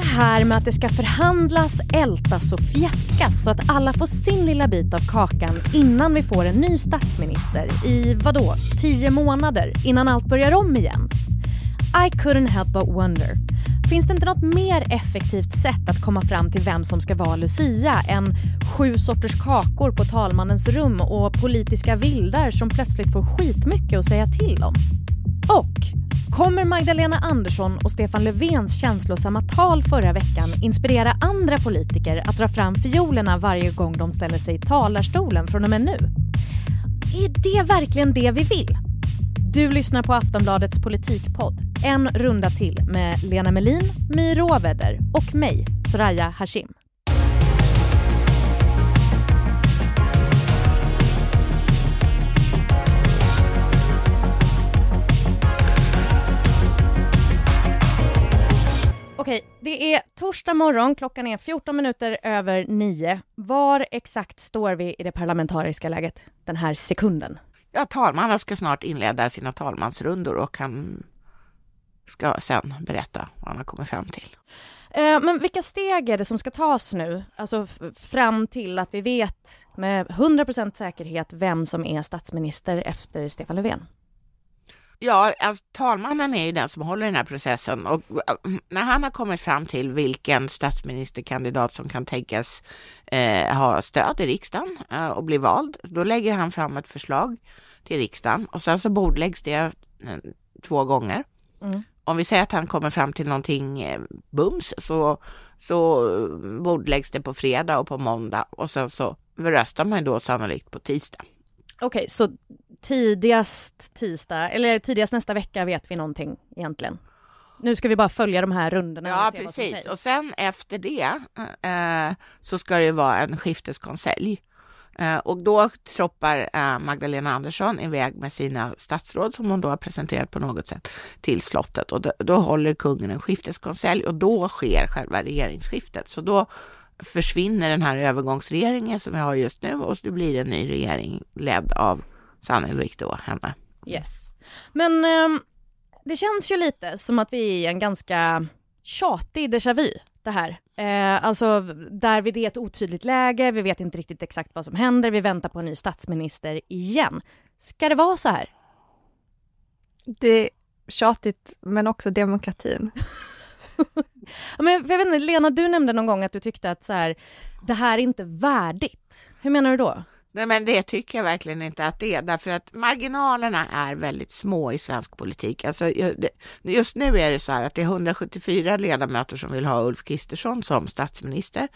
Det här med att det ska förhandlas, ältas och fjäskas så att alla får sin lilla bit av kakan innan vi får en ny statsminister i vadå, tio månader innan allt börjar om igen. I couldn't help but wonder. Finns det inte något mer effektivt sätt att komma fram till vem som ska vara Lucia än sju sorters kakor på talmannens rum och politiska vildar som plötsligt får skitmycket att säga till om? Och kommer Magdalena Andersson och Stefan Löfvens känslosamma tal förra veckan inspirera andra politiker att dra fram fiolerna varje gång de ställer sig i talarstolen från och med nu? Är det verkligen det vi vill? Du lyssnar på Aftonbladets politikpodd En runda till med Lena Melin, My Råväder och mig, Soraya Hashim. Okej, det är torsdag morgon, klockan är 14 minuter över nio. Var exakt står vi i det parlamentariska läget den här sekunden? Ja, talmannen ska snart inleda sina talmansrundor och han ska sen berätta vad han har kommit fram till. Eh, men vilka steg är det som ska tas nu? Alltså fram till att vi vet med 100% säkerhet vem som är statsminister efter Stefan Löfven? Ja, alltså, talmannen är ju den som håller den här processen och äh, när han har kommit fram till vilken statsministerkandidat som kan tänkas eh, ha stöd i riksdagen eh, och bli vald, då lägger han fram ett förslag till riksdagen och sen så bordläggs det eh, två gånger. Mm. Om vi säger att han kommer fram till någonting eh, bums så, så bordläggs det på fredag och på måndag och sen så röstar man då sannolikt på tisdag. Okej, okay, så tidigast tisdag, eller tidigast nästa vecka vet vi någonting egentligen? Nu ska vi bara följa de här rundorna. Ja, precis. Och sen efter det eh, så ska det vara en skifteskonselj. Eh, och då troppar eh, Magdalena Andersson iväg med sina statsråd som hon då har presenterat på något sätt till slottet och då, då håller kungen en skifteskonselj och då sker själva regeringsskiftet. Så då försvinner den här övergångsregeringen som vi har just nu och det blir en ny regering ledd av sannolikt då henne. Yes. Men eh, det känns ju lite som att vi är i en ganska tjatig déjà vu det här. Eh, alltså där vi är ett otydligt läge, vi vet inte riktigt exakt vad som händer, vi väntar på en ny statsminister igen. Ska det vara så här? Det är tjatigt men också demokratin. men för jag vet inte, Lena, du nämnde någon gång att du tyckte att så här, det här är inte värdigt. Hur menar du då? Nej, men det tycker jag verkligen inte att det är, därför att marginalerna är väldigt små i svensk politik. Alltså, just nu är det så här att det är 174 ledamöter som vill ha Ulf Kristersson som statsminister.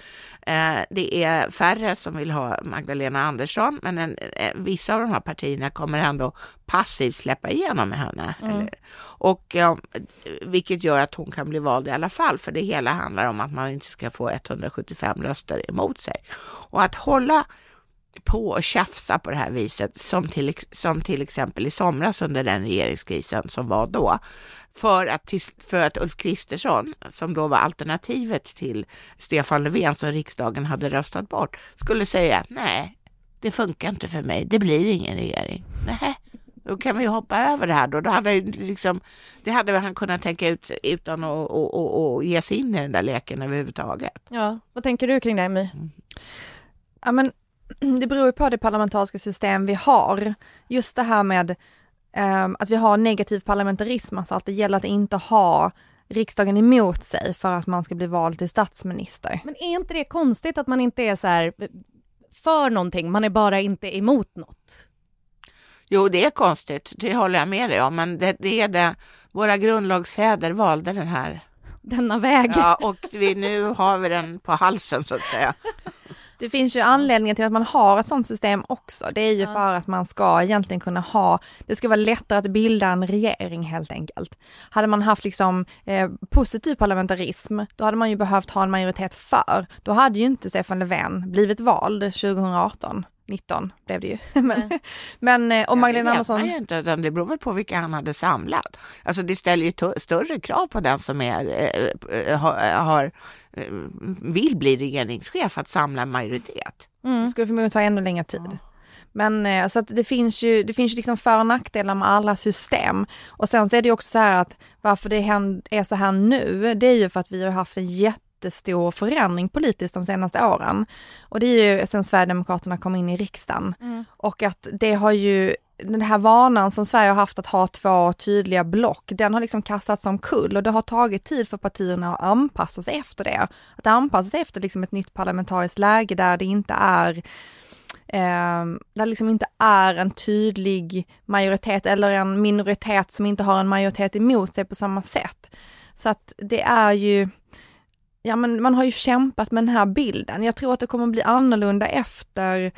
Eh, det är färre som vill ha Magdalena Andersson, men en, eh, vissa av de här partierna kommer ändå passivt släppa igenom henne. Mm. Och vilket gör att hon kan bli vald i alla fall, för det hela handlar om att man inte ska få 175 röster emot sig. Och att hålla på och tjafsa på det här viset som till, som till exempel i somras under den regeringskrisen som var då. För att, för att Ulf Kristersson, som då var alternativet till Stefan Löfven som riksdagen hade röstat bort, skulle säga nej, det funkar inte för mig, det blir ingen regering. Nej, då kan vi hoppa över det här då. då hade liksom, det hade han kunnat tänka ut utan att och, och, och ge sig in i den där leken överhuvudtaget. Ja, vad tänker du kring det, My? Mm. Ja, men det beror ju på det parlamentariska system vi har. Just det här med um, att vi har negativ parlamentarism, alltså att det gäller att inte ha riksdagen emot sig för att man ska bli vald till statsminister. Men är inte det konstigt att man inte är så här för någonting, man är bara inte emot något? Jo, det är konstigt, det håller jag med dig om, men det, det är det, våra grundlagsfäder valde den här denna väg. Ja, och vi, nu har vi den på halsen så att säga. Det finns ju anledningar till att man har ett sådant system också. Det är ju ja. för att man ska egentligen kunna ha, det ska vara lättare att bilda en regering helt enkelt. Hade man haft liksom eh, positiv parlamentarism, då hade man ju behövt ha en majoritet för. Då hade ju inte Stefan Löfven blivit vald 2018. 19 blev det ju. men, men eh, och Magdalena ja, Andersson... Det inte, det beror väl på vilka han hade samlat. Alltså det ställer ju större krav på den som är, äh, har, har vill bli regeringschef att samla en majoritet. Mm. Det skulle förmodligen ta ännu längre tid. Ja. Men så att det finns ju, det finns ju liksom för och nackdelar med alla system. Och sen så är det ju också så här att varför det är så här nu, det är ju för att vi har haft en jättestor förändring politiskt de senaste åren. Och det är ju sen Sverigedemokraterna kom in i riksdagen. Mm. Och att det har ju den här vanan som Sverige har haft att ha två tydliga block, den har liksom kastats omkull och det har tagit tid för partierna att anpassa sig efter det. Att anpassa sig efter liksom ett nytt parlamentariskt läge där det inte är eh, där det liksom inte är en tydlig majoritet eller en minoritet som inte har en majoritet emot sig på samma sätt. Så att det är ju, ja men man har ju kämpat med den här bilden. Jag tror att det kommer bli annorlunda efter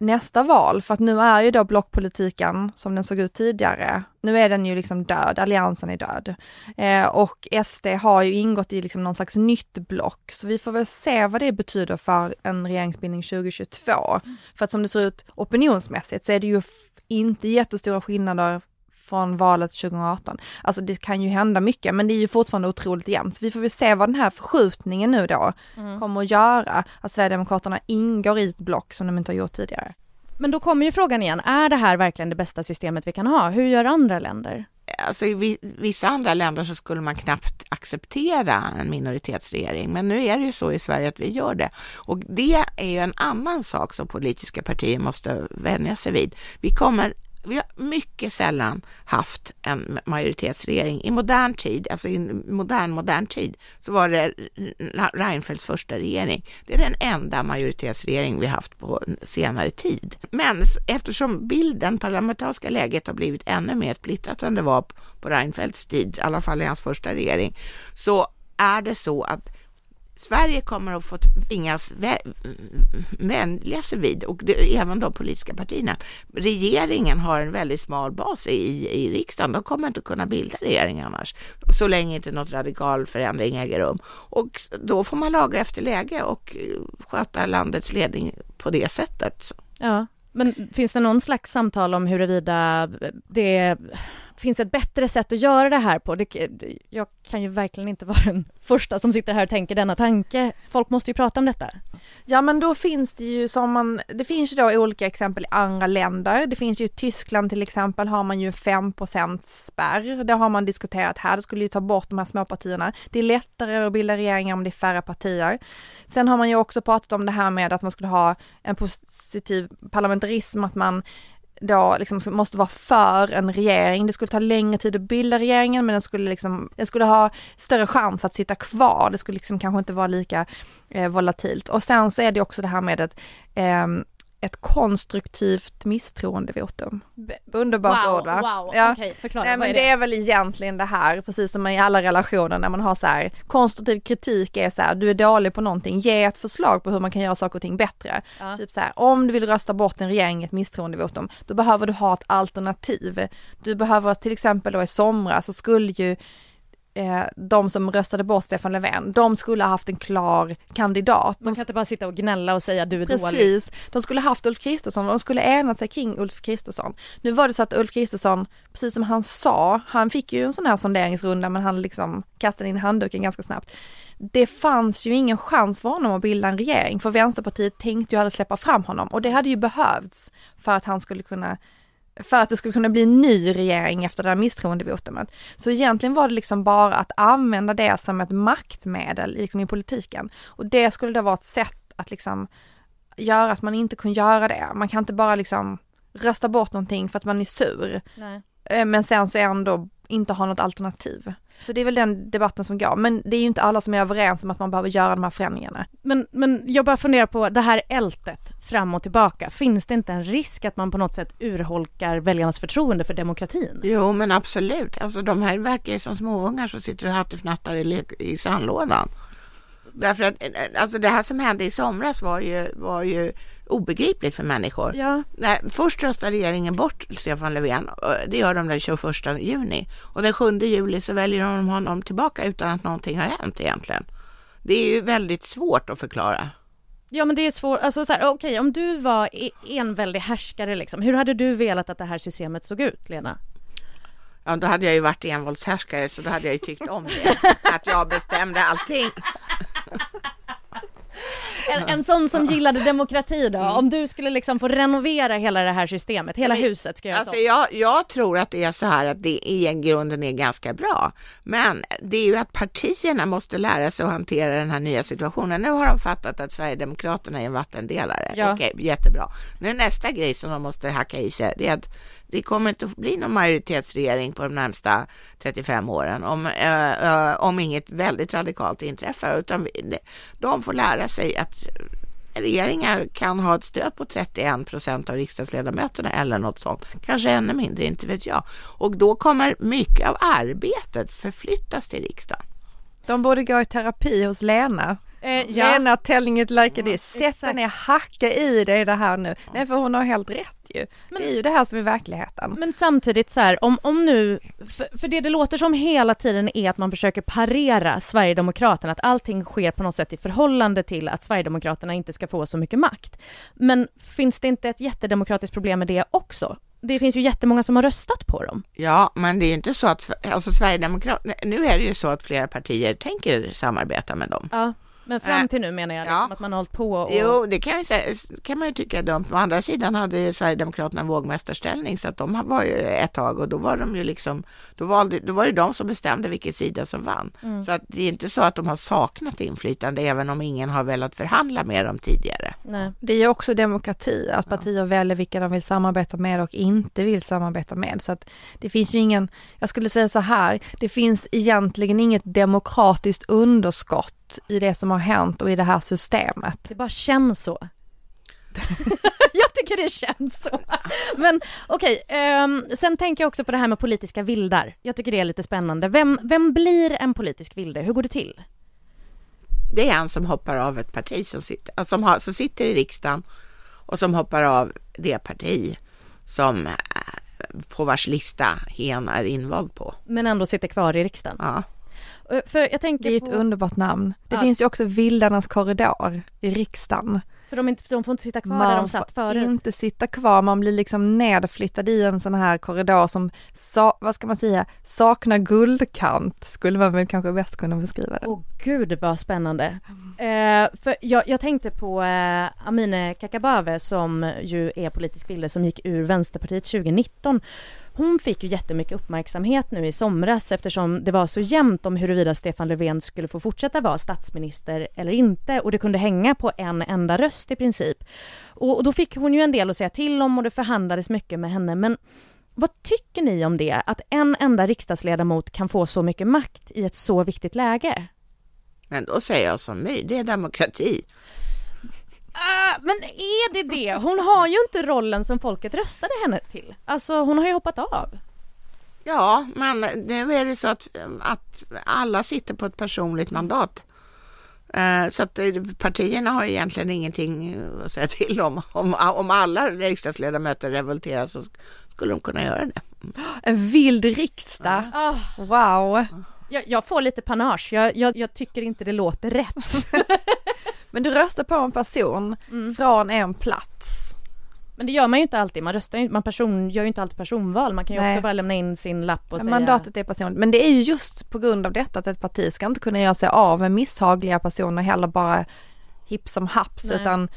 nästa val, för att nu är ju då blockpolitiken som den såg ut tidigare, nu är den ju liksom död, alliansen är död. Eh, och SD har ju ingått i liksom någon slags nytt block, så vi får väl se vad det betyder för en regeringsbildning 2022. Mm. För att som det ser ut opinionsmässigt så är det ju inte jättestora skillnader från valet 2018. Alltså det kan ju hända mycket, men det är ju fortfarande otroligt jämnt. Så vi får väl se vad den här förskjutningen nu då mm. kommer att göra, att Sverigedemokraterna ingår i ett block som de inte har gjort tidigare. Men då kommer ju frågan igen, är det här verkligen det bästa systemet vi kan ha? Hur gör andra länder? Alltså i vissa andra länder så skulle man knappt acceptera en minoritetsregering, men nu är det ju så i Sverige att vi gör det. Och det är ju en annan sak som politiska partier måste vänja sig vid. Vi kommer vi har mycket sällan haft en majoritetsregering. I modern tid, alltså i modern, modern tid, så var det Reinfeldts första regering. Det är den enda majoritetsregering vi haft på senare tid. Men eftersom bilden, parlamentariska läget har blivit ännu mer splittrat än det var på Reinfeldts tid, i alla fall i hans första regering, så är det så att Sverige kommer att få tvingas vänja sig vid, och det, även de politiska partierna. Regeringen har en väldigt smal bas i, i riksdagen. De kommer inte kunna bilda regering annars, så länge inte något radikal förändring äger rum. Och då får man laga efter läge och eh, sköta landets ledning på det sättet. Ja, men finns det någon slags samtal om huruvida det finns ett bättre sätt att göra det här på. Det, jag kan ju verkligen inte vara den första som sitter här och tänker denna tanke. Folk måste ju prata om detta. Ja men då finns det ju som man, det finns ju då olika exempel i andra länder. Det finns ju i Tyskland till exempel har man ju 5 spärr. Det har man diskuterat här, det skulle ju ta bort de här småpartierna. Det är lättare att bilda regeringar om det är färre partier. Sen har man ju också pratat om det här med att man skulle ha en positiv parlamentarism, att man då liksom måste vara för en regering. Det skulle ta längre tid att bilda regeringen men den skulle liksom, den skulle ha större chans att sitta kvar. Det skulle liksom kanske inte vara lika eh, volatilt. Och sen så är det också det här med att eh, ett konstruktivt misstroendevotum. Underbart wow, ord va? Wow, ja. okej, förklara. Nej, men är det? det? är väl egentligen det här, precis som i alla relationer när man har så här, konstruktiv kritik är så här, du är dålig på någonting, ge ett förslag på hur man kan göra saker och ting bättre. Ja. Typ så här, om du vill rösta bort en regering i ett misstroendevotum, då behöver du ha ett alternativ. Du behöver till exempel då i somras så skulle ju eh, de som röstade bort Stefan Löfven, de skulle ha haft en klar kandidat. Man kan inte bara sitta och gnälla och säga du är Precis. dålig. Precis, de skulle haft Ulf Kristersson de skulle enat sig kring Ulf Kristersson. Nu var det så att Ulf Kristersson, precis som han sa, han fick ju en sån här sonderingsrunda men han liksom kastade in handduken ganska snabbt. Det fanns ju ingen chans för honom att bilda en regering för Vänsterpartiet tänkte ju aldrig släppa fram honom och det hade ju behövts för att han skulle kunna för att det skulle kunna bli en ny regering efter det här misstroendevotumet. Så egentligen var det liksom bara att använda det som ett maktmedel liksom i politiken. Och det skulle då vara ett sätt att liksom göra att man inte kunde göra det. Man kan inte bara liksom rösta bort någonting för att man är sur. Nej. Eh, men sen så ändå inte ha något alternativ. Så det är väl den debatten som går, men det är ju inte alla som är överens om att man behöver göra de här förändringarna. Men, men jag bara funderar på det här ältet fram och tillbaka, finns det inte en risk att man på något sätt urholkar väljarnas förtroende för demokratin? Jo, men absolut. Alltså de här verkar ju som småungar som sitter och hattifnattar i, i sandlådan. Därför att alltså det här som hände i somras var ju, var ju obegripligt för människor. Ja. Nej, först röstar regeringen bort Stefan Löfven. Det gör de den 21 juni. Och den 7 juli så väljer de honom tillbaka utan att någonting har hänt egentligen. Det är ju väldigt svårt att förklara. Ja men det är svårt, alltså så okej okay, om du var e-, enväldig härskare liksom, hur hade du velat att det här systemet såg ut Lena? Ja då hade jag ju varit envåldshärskare så då hade jag ju tyckt om det, att jag bestämde allting. En, en sån som gillade demokrati då, om du skulle liksom få renovera hela det här systemet, hela huset ska göras Alltså jag, jag tror att det är så här att det i grunden är ganska bra. Men det är ju att partierna måste lära sig att hantera den här nya situationen. Nu har de fattat att Sverigedemokraterna är en vattendelare. Ja. Okej, jättebra. Nu nästa grej som de måste hacka i sig, det är att det kommer inte att bli någon majoritetsregering på de närmsta 35 åren om, eh, eh, om inget väldigt radikalt inträffar. Utan vi- de får lära sig att regeringar kan ha ett stöd på 31 procent av riksdagsledamöterna eller något sånt. Kanske ännu mindre, inte vet jag. Och då kommer mycket av arbetet förflyttas till riksdagen. De borde gå i terapi hos Lena. Eh, ja. Lena telling it like it is. Sätt dig exakt. ner, hacka i dig det här nu. Nej för hon har helt rätt ju. Men- det är ju det här som är verkligheten. Men samtidigt så här, om, om nu, för, för det det låter som hela tiden är att man försöker parera Sverigedemokraterna, att allting sker på något sätt i förhållande till att Sverigedemokraterna inte ska få så mycket makt. Men finns det inte ett jättedemokratiskt problem med det också? Det finns ju jättemånga som har röstat på dem. Ja, men det är ju inte så att alltså Sverigedemokraterna, nu är det ju så att flera partier tänker samarbeta med dem. Ja. Men fram Äh, till nu menar jag ja. liksom att man har hållit på och... Jo, det kan, vi säga, kan man ju tycka är dumt. Å andra sidan hade Sverigedemokraterna en vågmästarställning så att de var ju ett tag och då var de ju liksom, då, valde, då var det de som bestämde vilken sida som vann. Mm. Så att det är inte så att de har saknat inflytande även om ingen har velat förhandla med dem tidigare. Nej. Det är ju också demokrati, att partier väljer vilka de vill samarbeta med och inte vill samarbeta med. Så att det finns ju ingen, jag skulle säga så här, det finns egentligen inget demokratiskt underskott i det som har hänt och i det här systemet. Det bara känns så. jag tycker det känns så. Men okej, ehm, sen tänker jag också på det här med politiska vildar. Jag tycker det är lite spännande. Vem, vem blir en politisk vilde? Hur går det till? Det är en som hoppar av ett parti som sitter, alltså, som, har, som sitter i riksdagen och som hoppar av det parti som eh, på vars lista hen är invald på. Men ändå sitter kvar i riksdagen. Ja. Eh, För jag tänker Det är ett på, underbart namn. Det Ja. finns ju också Vildarnas korridor i riksdagen. för de, inte, de får inte sitta kvar där de satt får förut. inte sitta kvar, man blir liksom nedflyttad i en sån här korridor som, sa, vad ska man säga, saknar guldkant, skulle man väl kanske bäst kunna beskriva det. Åh gud vad spännande. Eh, för jag, jag tänkte på eh, Amine Kakabaveh som ju är politisk vilde som gick ur Vänsterpartiet 2019. Hon fick ju jättemycket uppmärksamhet nu i somras eftersom det var så jämnt om huruvida Stefan Löfven skulle få fortsätta vara statsminister eller inte och det kunde hänga på en enda röst i princip. Och, och då fick hon ju en del att säga till om och det förhandlades mycket med henne men vad tycker ni om det? Att en enda riksdagsledamot kan få så mycket makt i ett så viktigt läge? Men då säger jag som My, det är demokrati. Ah, men är det det? Hon har ju inte rollen som folket röstade henne till. Alltså hon har ju hoppat av. Ja, men nu är det så att, att alla sitter på ett personligt mandat. Eh, Så att eh, partierna har egentligen ingenting att säga till om. Om, om alla riksdagsledamöter revolterar så skulle de kunna göra det. En vild riksdag, Ah, wow! jag, jag får lite panage. Jag, jag, jag tycker inte det låter rätt. Men du röstar på en person Mm. från en plats. Men det gör man ju inte alltid. Man röstar ju, man person, gör ju inte alltid personval. Man kan ju Nej. också bara lämna in sin lapp och säga... Mandatet är personligt, men det är ju just på grund av detta att ett parti ska inte kunna göra sig av med misshagliga personer heller bara hipp som haps Nej. utan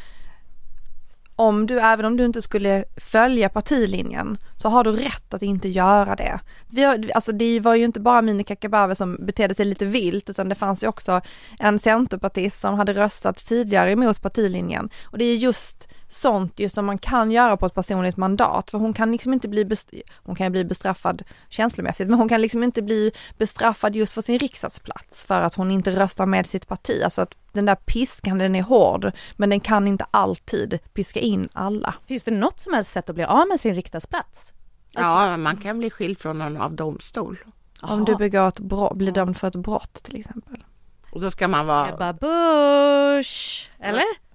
om du, även om du inte skulle följa partilinjen så har du rätt att inte göra det. Vi har, alltså det var ju inte bara Amineh Kakabaveh som betedde sig lite vilt utan det fanns ju också en centerpartist som hade röstat tidigare emot partilinjen och det är just sånt ju som man kan göra på ett personligt mandat för hon kan liksom inte bli, hon kan bli bestraffad känslomässigt men hon kan liksom inte bli bestraffad just för sin riksdagsplats för att hon inte röstar med sitt parti. Alltså att den där piskan den är hård men den kan inte alltid piska in alla. Finns det något som helst sätt att bli av med sin riksdagsplats? Ja, man kan bli skild från någon av domstol. Om du begår ett brott, blir dömd för ett brott till exempel. Och då ska man vara... Ebba Busch, eller?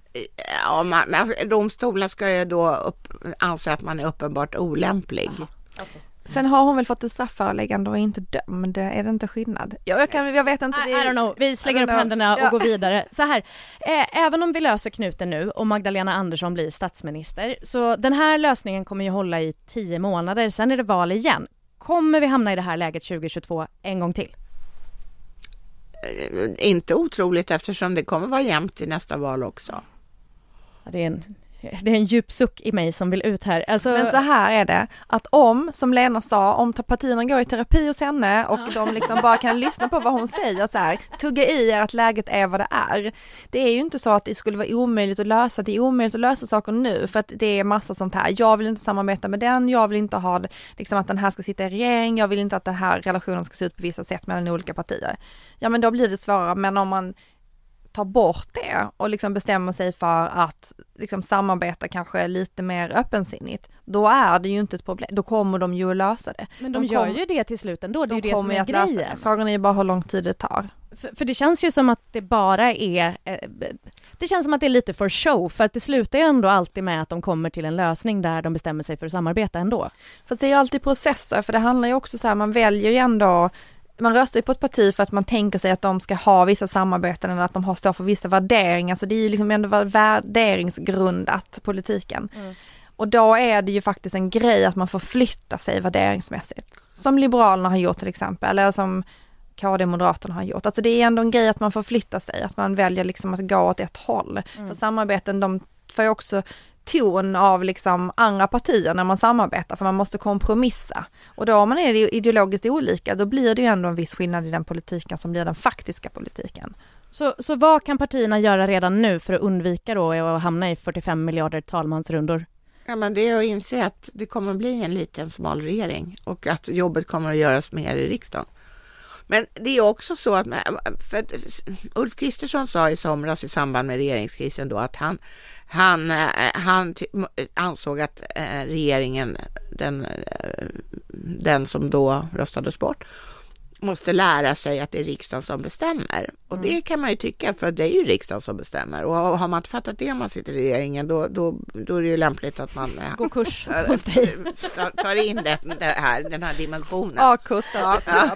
Ja, man, men domstolen ska ju då upp, anse att man är uppenbart olämplig. Sen har hon väl fått ett strafföreläggande och är inte dömd, är det inte skillnad? Ja, jag, kan, jag vet inte. I, det I är- don't know, vi slänger upp know. händerna och Ja. går vidare. Så här, eh, även om vi löser knuten nu och Magdalena Andersson blir statsminister, så den här lösningen kommer ju hålla i tio månader, sen är det val igen. Kommer vi hamna i det här läget 2022 en gång till? inte otroligt eftersom det kommer vara jämnt i nästa val också. Det är en det är en djup suck i mig som vill ut här. Alltså... Men så här är det, att om, som Lena sa, om partierna går i terapi hos henne och ja. de liksom bara kan lyssna på vad hon säger så här, tugga i er att läget är vad det är. Det är ju inte så att det skulle vara omöjligt att lösa, det är omöjligt att lösa saker nu för att det är massa sånt här, jag vill inte samarbeta med den, jag vill inte ha liksom att den här ska sitta i regering, jag vill inte att den här relationen ska se ut på vissa sätt mellan olika partier. Ja men då blir det svårare, men om man tar bort det och liksom bestämmer sig för att liksom samarbeta kanske lite mer öppensinnigt, då är det ju inte ett problem, då kommer de ju att lösa det. Men de, de gör ju det till slut ändå, det är ju det som är grejen. Frågan är ju bara hur lång tid det tar. För, för, det känns ju som att det bara är, eh, det känns som att det är lite för show, för att det slutar ju ändå alltid med att de kommer till en lösning där de bestämmer sig för att samarbeta ändå. Fast det är ju alltid processer, för det handlar ju också så här, man väljer ju ändå man röstar ju på ett parti för att man tänker sig att de ska ha vissa samarbeten eller att de har, står för vissa värderingar, så det är ju liksom ändå värderingsgrundat politiken. Mm. Och då är det ju faktiskt en grej att man förflyttar sig värderingsmässigt, som Liberalerna har gjort till exempel, eller som KD Moderaterna har gjort. Alltså det är ändå en grej att man förflyttar sig, att man väljer liksom att gå åt ett håll. Mm. För samarbeten, de får ju också ton av liksom andra partier när man samarbetar, för man måste kompromissa. Och då om man är ideologiskt olika, då blir det ju ändå en viss skillnad i den politiken som blir den faktiska politiken. Så, så vad kan partierna göra redan nu för att undvika då att hamna i 45 miljarder talmansrundor? Ja, men det är att inse att det kommer att bli en liten smal regering och att jobbet kommer att göras mer i riksdagen. Men det är också så att, eh, för eh, Ulf Kristersson sa i somras i samband med regeringskrisen då att han, han, eh, han ansåg att regeringen, den, den som då röstades bort, måste lära sig att det är riksdagen som bestämmer. Och det mm. kan man ju tycka, för det är ju riksdagen som bestämmer. Och har man inte fattat det om man sitter i regeringen, då, då, då är det ju lämpligt att man går kurs hos dig. tar in det, det här, den här dimensionen. A-kurs. Ja, ja.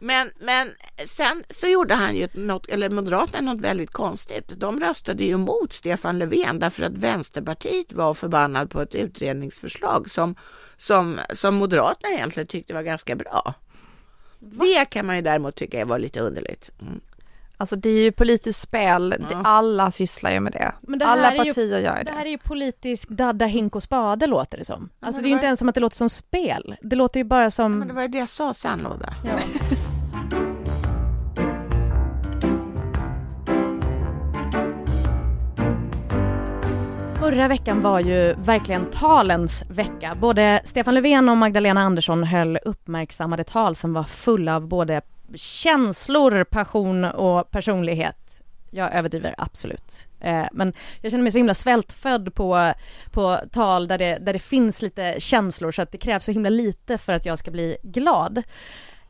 Men, men sen så gjorde han ju något, eller Moderaterna något väldigt konstigt. De röstade ju mot Stefan Löfven därför att Vänsterpartiet var förbannad på ett utredningsförslag som, som, som Moderaterna egentligen tyckte var ganska bra. Va? Det kan man ju däremot tycka var lite underligt. Mm. Alltså det är ju politiskt spel, ja. alla sysslar ju med det. det alla partier ju, gör det. Det här är ju politisk dadda, hink och spade låter det som. Alltså det är ju inte ens som att det låter som spel. Det låter ju bara som... Ja, men det var ju det jag sa sandlåda. Ja. Förra veckan var ju verkligen talens vecka. Både Stefan Löfven och Magdalena Andersson höll uppmärksammade tal som var fulla av både känslor, passion och personlighet. Jag överdriver absolut. Eh, men jag känner mig så himla svältfödd på, på tal där det, där det finns lite känslor så att det krävs så himla lite för att jag ska bli glad.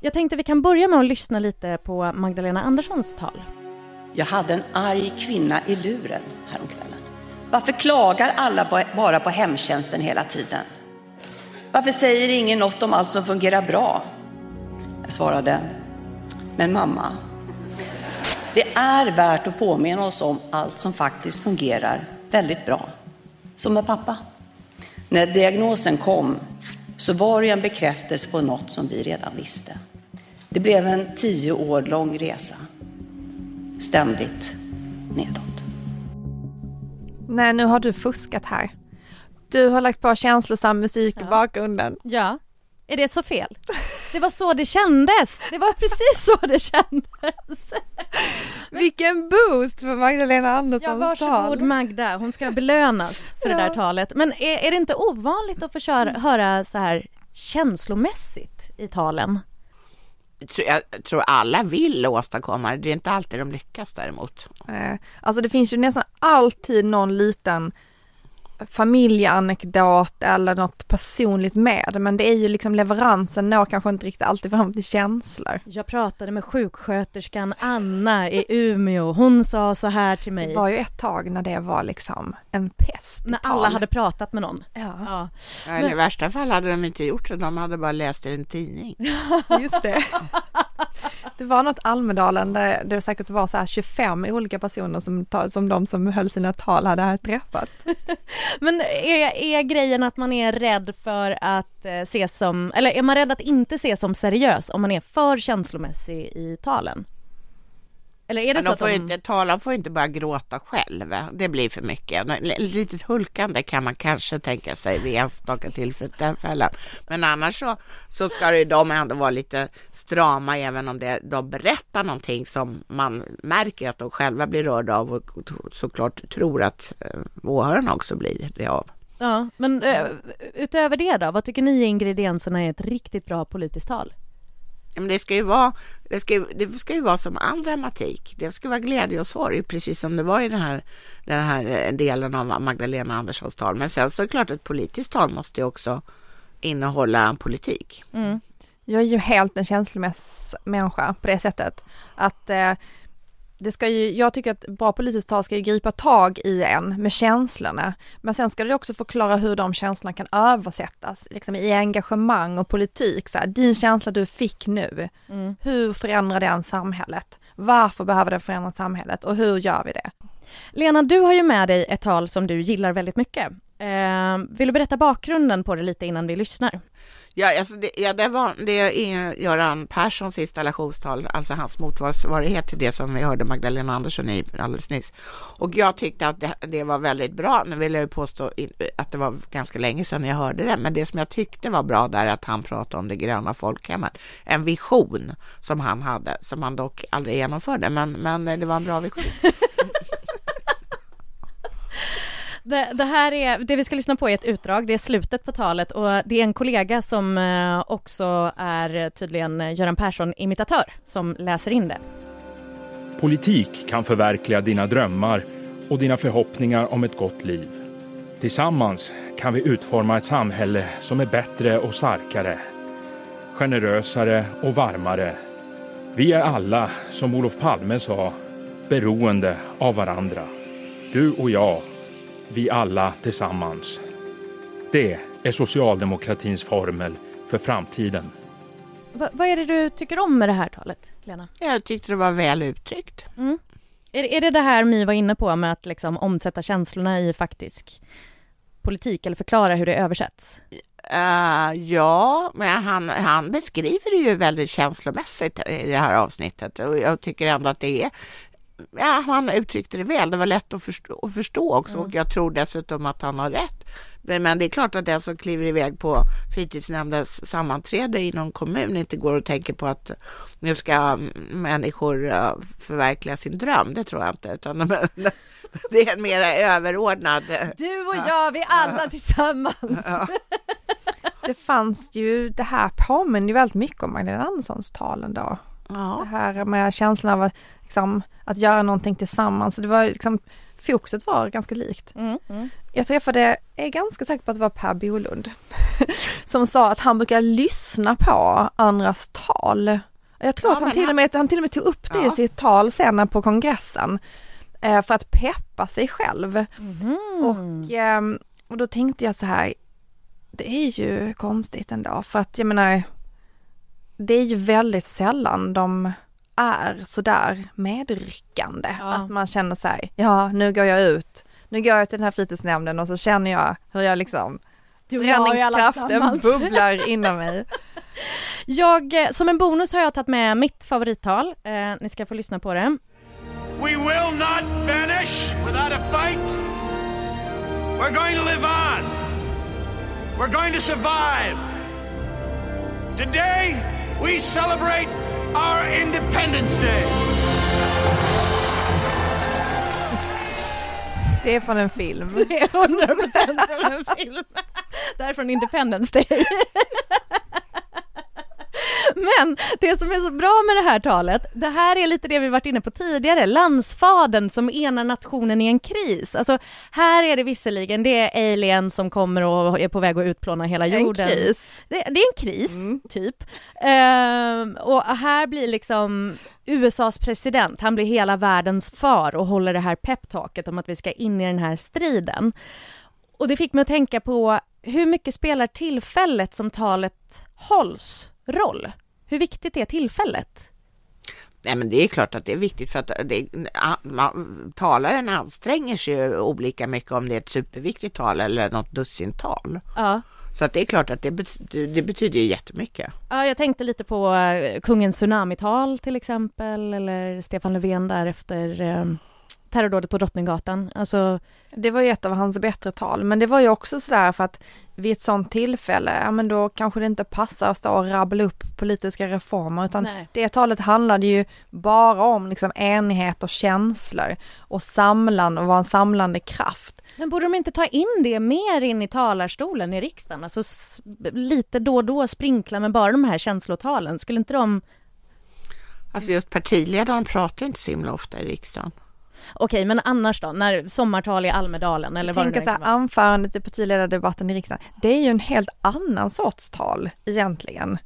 Jag tänkte vi kan börja med att lyssna lite på Magdalena Anderssons tal. Jag hade en arg kvinna i luren häromkvällen. Varför klagar alla bara på hemtjänsten hela tiden? Varför säger ingen något om allt som fungerar bra? Jag svarade, men mamma, det är värt att påminna oss om allt som faktiskt fungerar väldigt bra. Som med pappa. När diagnosen kom så var det en bekräftelse på något som vi redan visste. Det blev en tio år lång resa. Ständigt nedåt. Nej, nu har du fuskat här. Du har lagt på känslosam musik ja. i bakgrunden. Ja. Är det så fel? Det var så det kändes. Det var precis så det kändes. Vilken boost för Magdalena Anderssons ja, varsågod tal. Magda, hon ska belönas för ja. det där talet. Men är, är det inte ovanligt att få köra, höra så här känslomässigt i talen? Jag tror alla vill åstadkomma det, det är inte alltid de lyckas däremot. Eh, alltså det finns ju nästan alltid någon liten familjeanekdot eller något personligt med, men det är ju liksom leveransen når kanske inte riktigt alltid fram till känslor. Jag pratade med sjuksköterskan Anna i Umeå, hon sa så här till mig. Det var ju ett tag när det var liksom en pest. När alla hade pratat med någon. Ja. ja. ja I värsta fall hade de inte gjort det, de hade bara läst i en tidning. Just det. Det var något Almedalen där det säkert var så här 25 olika personer som, som de som höll sina tal hade träffat. Men är, är grejen att man är rädd för att eh, ses som, eller är man rädd att inte ses som seriös om man är för känslomässig i talen? Eller är det Men så de får de... inte, talaren får inte bara gråta själv. Det blir för mycket. Ett litet hulkande kan man kanske tänka sig vid enstaka tillfällen. Men annars så, så ska ju de ändå vara lite strama även om det, de berättar någonting som man märker att de själva blir rörda av och såklart tror att eh, åhörarna också blir det av. Ja, men eh, utöver det då, vad tycker ni är ingredienserna i ett riktigt bra politiskt tal? Men det ska ju vara, det ska, det ska ju vara som all dramatik. Det ska vara glädje och sorg, precis som det var i den här, den här eh, delen av Magdalena Anderssons tal. Men sen så är det klart att ett politiskt tal måste ju också innehålla politik. Mm. Jag är ju helt en känslomässig människa på det sättet att eh, det ska ju, jag tycker att bra politiskt tal ska ju gripa tag i en med känslorna, men sen ska det också förklara hur de känslorna kan översättas, liksom i engagemang och politik. Så här, din känsla du fick nu, mm. hur förändrar den samhället? Varför behöver det förändra samhället och hur gör vi det? Lena, du har ju med dig ett tal som du gillar väldigt mycket. Eh, vill du berätta bakgrunden på det lite innan vi lyssnar? Ja, alltså det, ja, det, var, det är Göran Perssons installationstal, alltså hans motsvarighet till det som vi hörde Magdalena Andersson i alldeles nyss. Och jag tyckte att det, det var väldigt bra. Nu vill jag påstå att det var ganska länge sedan jag hörde det, men det som jag tyckte var bra där är att han pratade om det gröna folkhemmet. En vision som han hade, som han dock aldrig genomförde, men, men det var en bra vision. Det, det, här är, det vi ska lyssna på är ett utdrag, det är slutet på talet och det är en kollega som eh, också är tydligen Göran Persson-imitatör som läser in det. Politik kan förverkliga dina drömmar och dina förhoppningar om ett gott liv. Tillsammans kan vi utforma ett samhälle som är bättre och starkare, generösare och varmare. Vi är alla, som Olof Palme sa, beroende av varandra. Du och jag vi alla tillsammans. Det är socialdemokratins formel för framtiden. Va, vad är det du tycker om med det här talet, Lena? Jag tyckte det var väl uttryckt. Mm. Är, är det det här My var inne på med att liksom omsätta känslorna i faktisk politik eller förklara hur det översätts? Uh, ja, men han, han beskriver det ju väldigt känslomässigt i det här avsnittet och jag tycker ändå att det är ja, han uttryckte det väl. Det var lätt att förstå, att förstå också mm. och jag tror dessutom att han har rätt. Men det är klart att den som kliver iväg på fritidsnämndens sammanträde i någon kommun inte går och tänker på att nu ska människor förverkliga sin dröm. Det tror jag inte, utan det är en mer överordnad. Du och jag, vi alla tillsammans. Ja. Det fanns ju, det här påminner ju väldigt mycket om Magdalena Anderssons tal ändå. Ja. Det här med känslan av liksom, att göra någonting tillsammans. Det var liksom, fokuset var ganska likt. Mm, mm. Jag träffade, är ganska säker på att det var Per Bolund, som sa att han brukar lyssna på andras tal. Jag tror ja, att han till, och med, han till och med tog upp det ja. i sitt tal sen på kongressen eh, för att peppa sig själv. Mm. Och, eh, och då tänkte jag så här, det är ju konstigt ändå för att jag menar, det är ju väldigt sällan de är sådär medryckande. Ja. Att man känner sig, ja nu går jag ut, nu går jag till den här fritidsnämnden och så känner jag hur jag liksom förändringskraften bubblar inom mig. Jag, eh, som en bonus har jag tagit med mitt favorittal. Eh, ni ska få lyssna på det. We will not vanish without a fight. We're going to live on. We're going to survive. Today we celebrate our Independence Day. Det är från en film. Det är 100% från en film. Det här är från Independence Day. Men det som är så bra med det här talet, det här är lite det vi varit inne på tidigare, landsfaden som enar nationen i en kris. Alltså här är det visserligen, det är alien som kommer och är på väg att utplåna hela jorden. En kris. Det, det är en kris, mm. typ. Uh, och här blir liksom USAs president, han blir hela världens far och håller det här peptalket om att vi ska in i den här striden. Och det fick mig att tänka på hur mycket spelar tillfället som talet hålls roll? Hur viktigt är tillfället? Nej, men det är klart att det är viktigt för att det, man, talaren anstränger sig olika mycket om det är ett superviktigt tal eller något dussintal. Ja. Så att det är klart att det, betyder, det betyder ju jättemycket. Ja, jag tänkte lite på eh, kungens tsunamital till exempel, eller Stefan Löfven där efter eh, terrordådet på Drottninggatan. Alltså, Det var ju ett av hans bättre tal, men det var ju också sådär för att vid ett sådant tillfälle, ja men då kanske det inte passar att stå och rabbla upp politiska reformer, utan Nej. det talet handlade ju bara om liksom enighet och känslor och samlande och vara en samlande kraft. men borde de inte ta in det mer in i talarstolen i riksdagen? Alltså lite då och då sprinkla med bara de här känslotalen. Skulle inte de... Alltså just partiledaren pratar inte så himla ofta i riksdagen. Okej, men annars då? När sommartal i Almedalen eller vad det nu så här, anförandet i partiledardebatten i riksdagen, det är ju en helt annan sorts tal egentligen.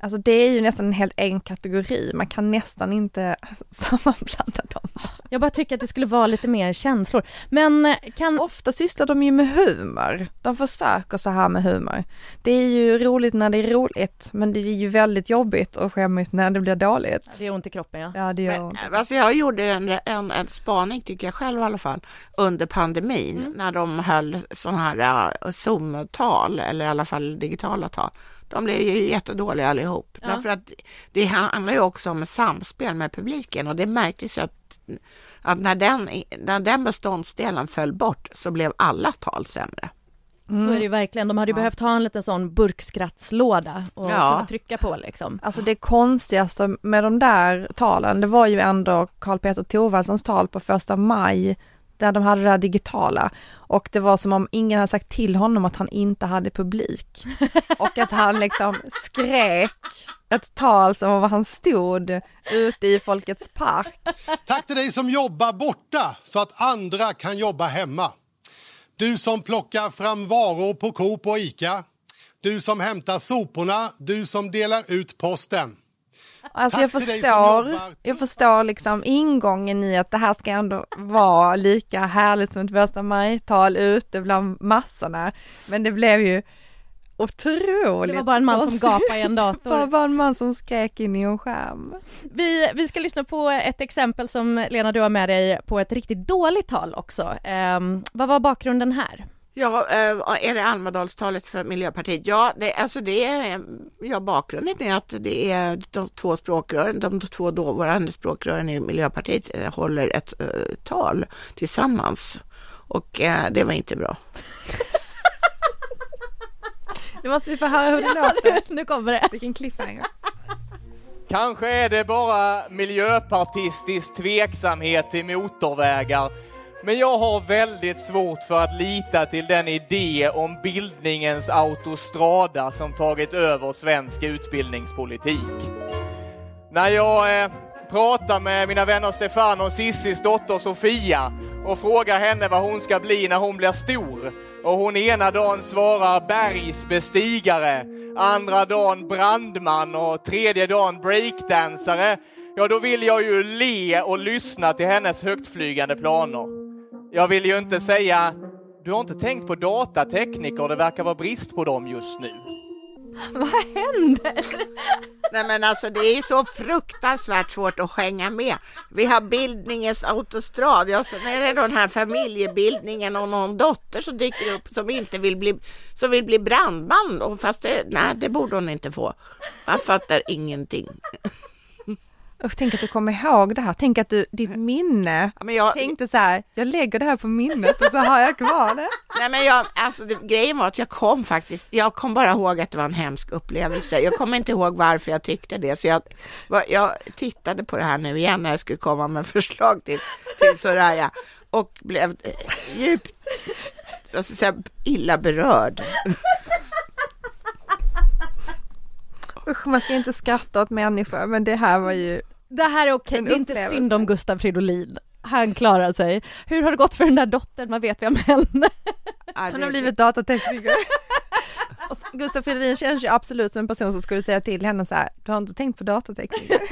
Alltså det är ju nästan en helt egen kategori, man kan nästan inte sammanblanda dem. Jag bara tycker att det skulle vara lite mer känslor. Men eh, kan... Ofta sysslar de ju med humor, de försöker så här med humor. Det är ju roligt när det är roligt, men det är ju väldigt jobbigt och skämmigt när det blir dåligt. Det är ont i kroppen ja. Ja, det gör Men, ont. alltså jag gjorde en, en, en spaning, tycker jag själv i alla fall, under pandemin när de höll sådana här uh, Zoom-tal, eller i alla fall digitala tal. De blev ju jättedåliga allihop. Ja. Därför att det handlar ju också om samspel med publiken och det märktes ju att, att när, den, när den beståndsdelen föll bort så blev alla tal sämre. Så är det ju verkligen. De hade ju behövt ha en liten sån burkskrattslåda och Ja. kunna trycka på liksom. Alltså det konstigaste med de där talen, det var ju ändå Karl Peter Thorwaldssons tal på första maj, där de hade det där digitala. Och det var som om ingen hade sagt till honom att han inte hade publik. Och att han liksom skrek ett tal som om han stod ute i Folkets park. Tack till dig som jobbar borta så att andra kan jobba hemma. Du som plockar fram varor på Coop och Ica. Du som hämtar soporna. Du som delar ut posten. Alltså Tack jag förstår, jag förstår liksom ingången i att det här ska ändå vara lika härligt som ett första maj-tal ute bland massorna. Men det blev ju otroligt Det var bara en man som gapade i en Det var dator. bara en man som skrek in i en skärm. Vi, vi ska lyssna på ett exempel som Lena du har med dig på ett riktigt dåligt tal också. Ehm, vad var bakgrunden här? Ja, eh, är det Almedalstalet för Miljöpartiet? Ja, det, alltså det är, ja, bakgrunden är att det är de två språkrören, de två dåvarande språkrören i Miljöpartiet eh, håller ett eh, tal tillsammans. Och eh, det var inte bra. Nu måste vi få höra hur det låter. nu kommer det. Vilken cliffhanger. Kanske är det bara miljöpartistisk tveksamhet till motorvägar. Men jag har väldigt svårt för att lita till den idé om bildningens autostrada som tagit över svensk utbildningspolitik. När jag eh, pratar med mina vänner Stefan och Sissis dotter Sofia och frågar henne vad hon ska bli när hon blir stor och hon ena dagen svarar bergsbestigare, andra dagen brandman och tredje dagen breakdansare, ja då vill jag ju le och lyssna till hennes högtflygande planer. Jag vill ju inte säga du har inte tänkt på datatekniker, det verkar vara brist på dem just nu. Vad händer? Nej men alltså det är så fruktansvärt svårt att hänga med. Vi har bildningens autostrad, ja sen är det den här familjebildningen och någon dotter som dyker upp som inte vill bli, som vill bli brandman. Och fast det, nej det borde hon inte få. Man fattar ingenting. Usch, tänk att du kommer ihåg det här, tänk att du, ditt minne Ja, men jag, tänkte så här, jag lägger det här på minnet och så har jag kvar det. nej men jag, alltså det, grejen var att jag kom faktiskt, jag kom bara ihåg att det var en hemsk upplevelse. Jag kommer inte ihåg varför jag tyckte det, så jag, jag tittade på det här nu igen när jag skulle komma med förslag till, till Soraya och blev eh, djupt, jag ska säga, illa berörd. Usch, man ska inte skratta åt människor, men det här var ju, Det här är okej, det är inte synd om Gustav Fridolin. Han klarar sig. Hur har det gått för den där dottern? Vad vet vi om henne? Han har blivit datatekniker. Och Gustaf Fridolin känns ju absolut som en person som skulle säga till henne så här, du har inte tänkt på datatekniker.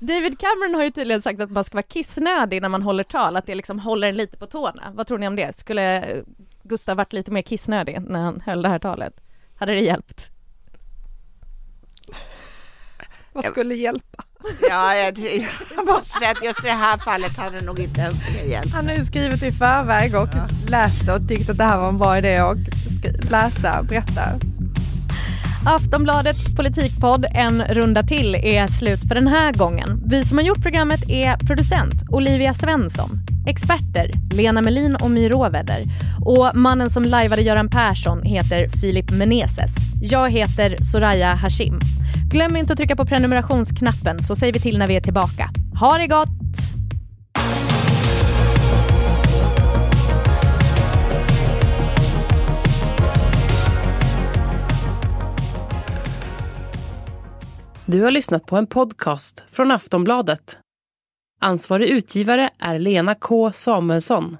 David Cameron har ju tydligen sagt att man ska vara kissnödig när man håller tal, att det liksom håller en lite på tårna. Vad tror ni om det? Skulle Gustav varit lite mer kissnödig när han höll det här talet? Hade det hjälpt? Vad skulle hjälpa? Ja, jag, jag måste säga att just i det här fallet hade nog inte ens det hjälpt. Han har ju skrivit i förväg och ja. läst och tyckt att det här var en bra idé att läsa, berätta. Aftonbladets politikpodd En runda till är slut för den här gången. Vi som har gjort programmet är producent Olivia Svensson, experter Lena Melin och My Råväder och mannen som lajvade Göran Persson heter Filip Meneses. Jag heter Soraya Hashim. Glöm inte att trycka på prenumerationsknappen så säger vi till när vi är tillbaka. Ha det gott! Du har lyssnat på en podcast från Aftonbladet. Ansvarig utgivare är Lena K Samuelsson.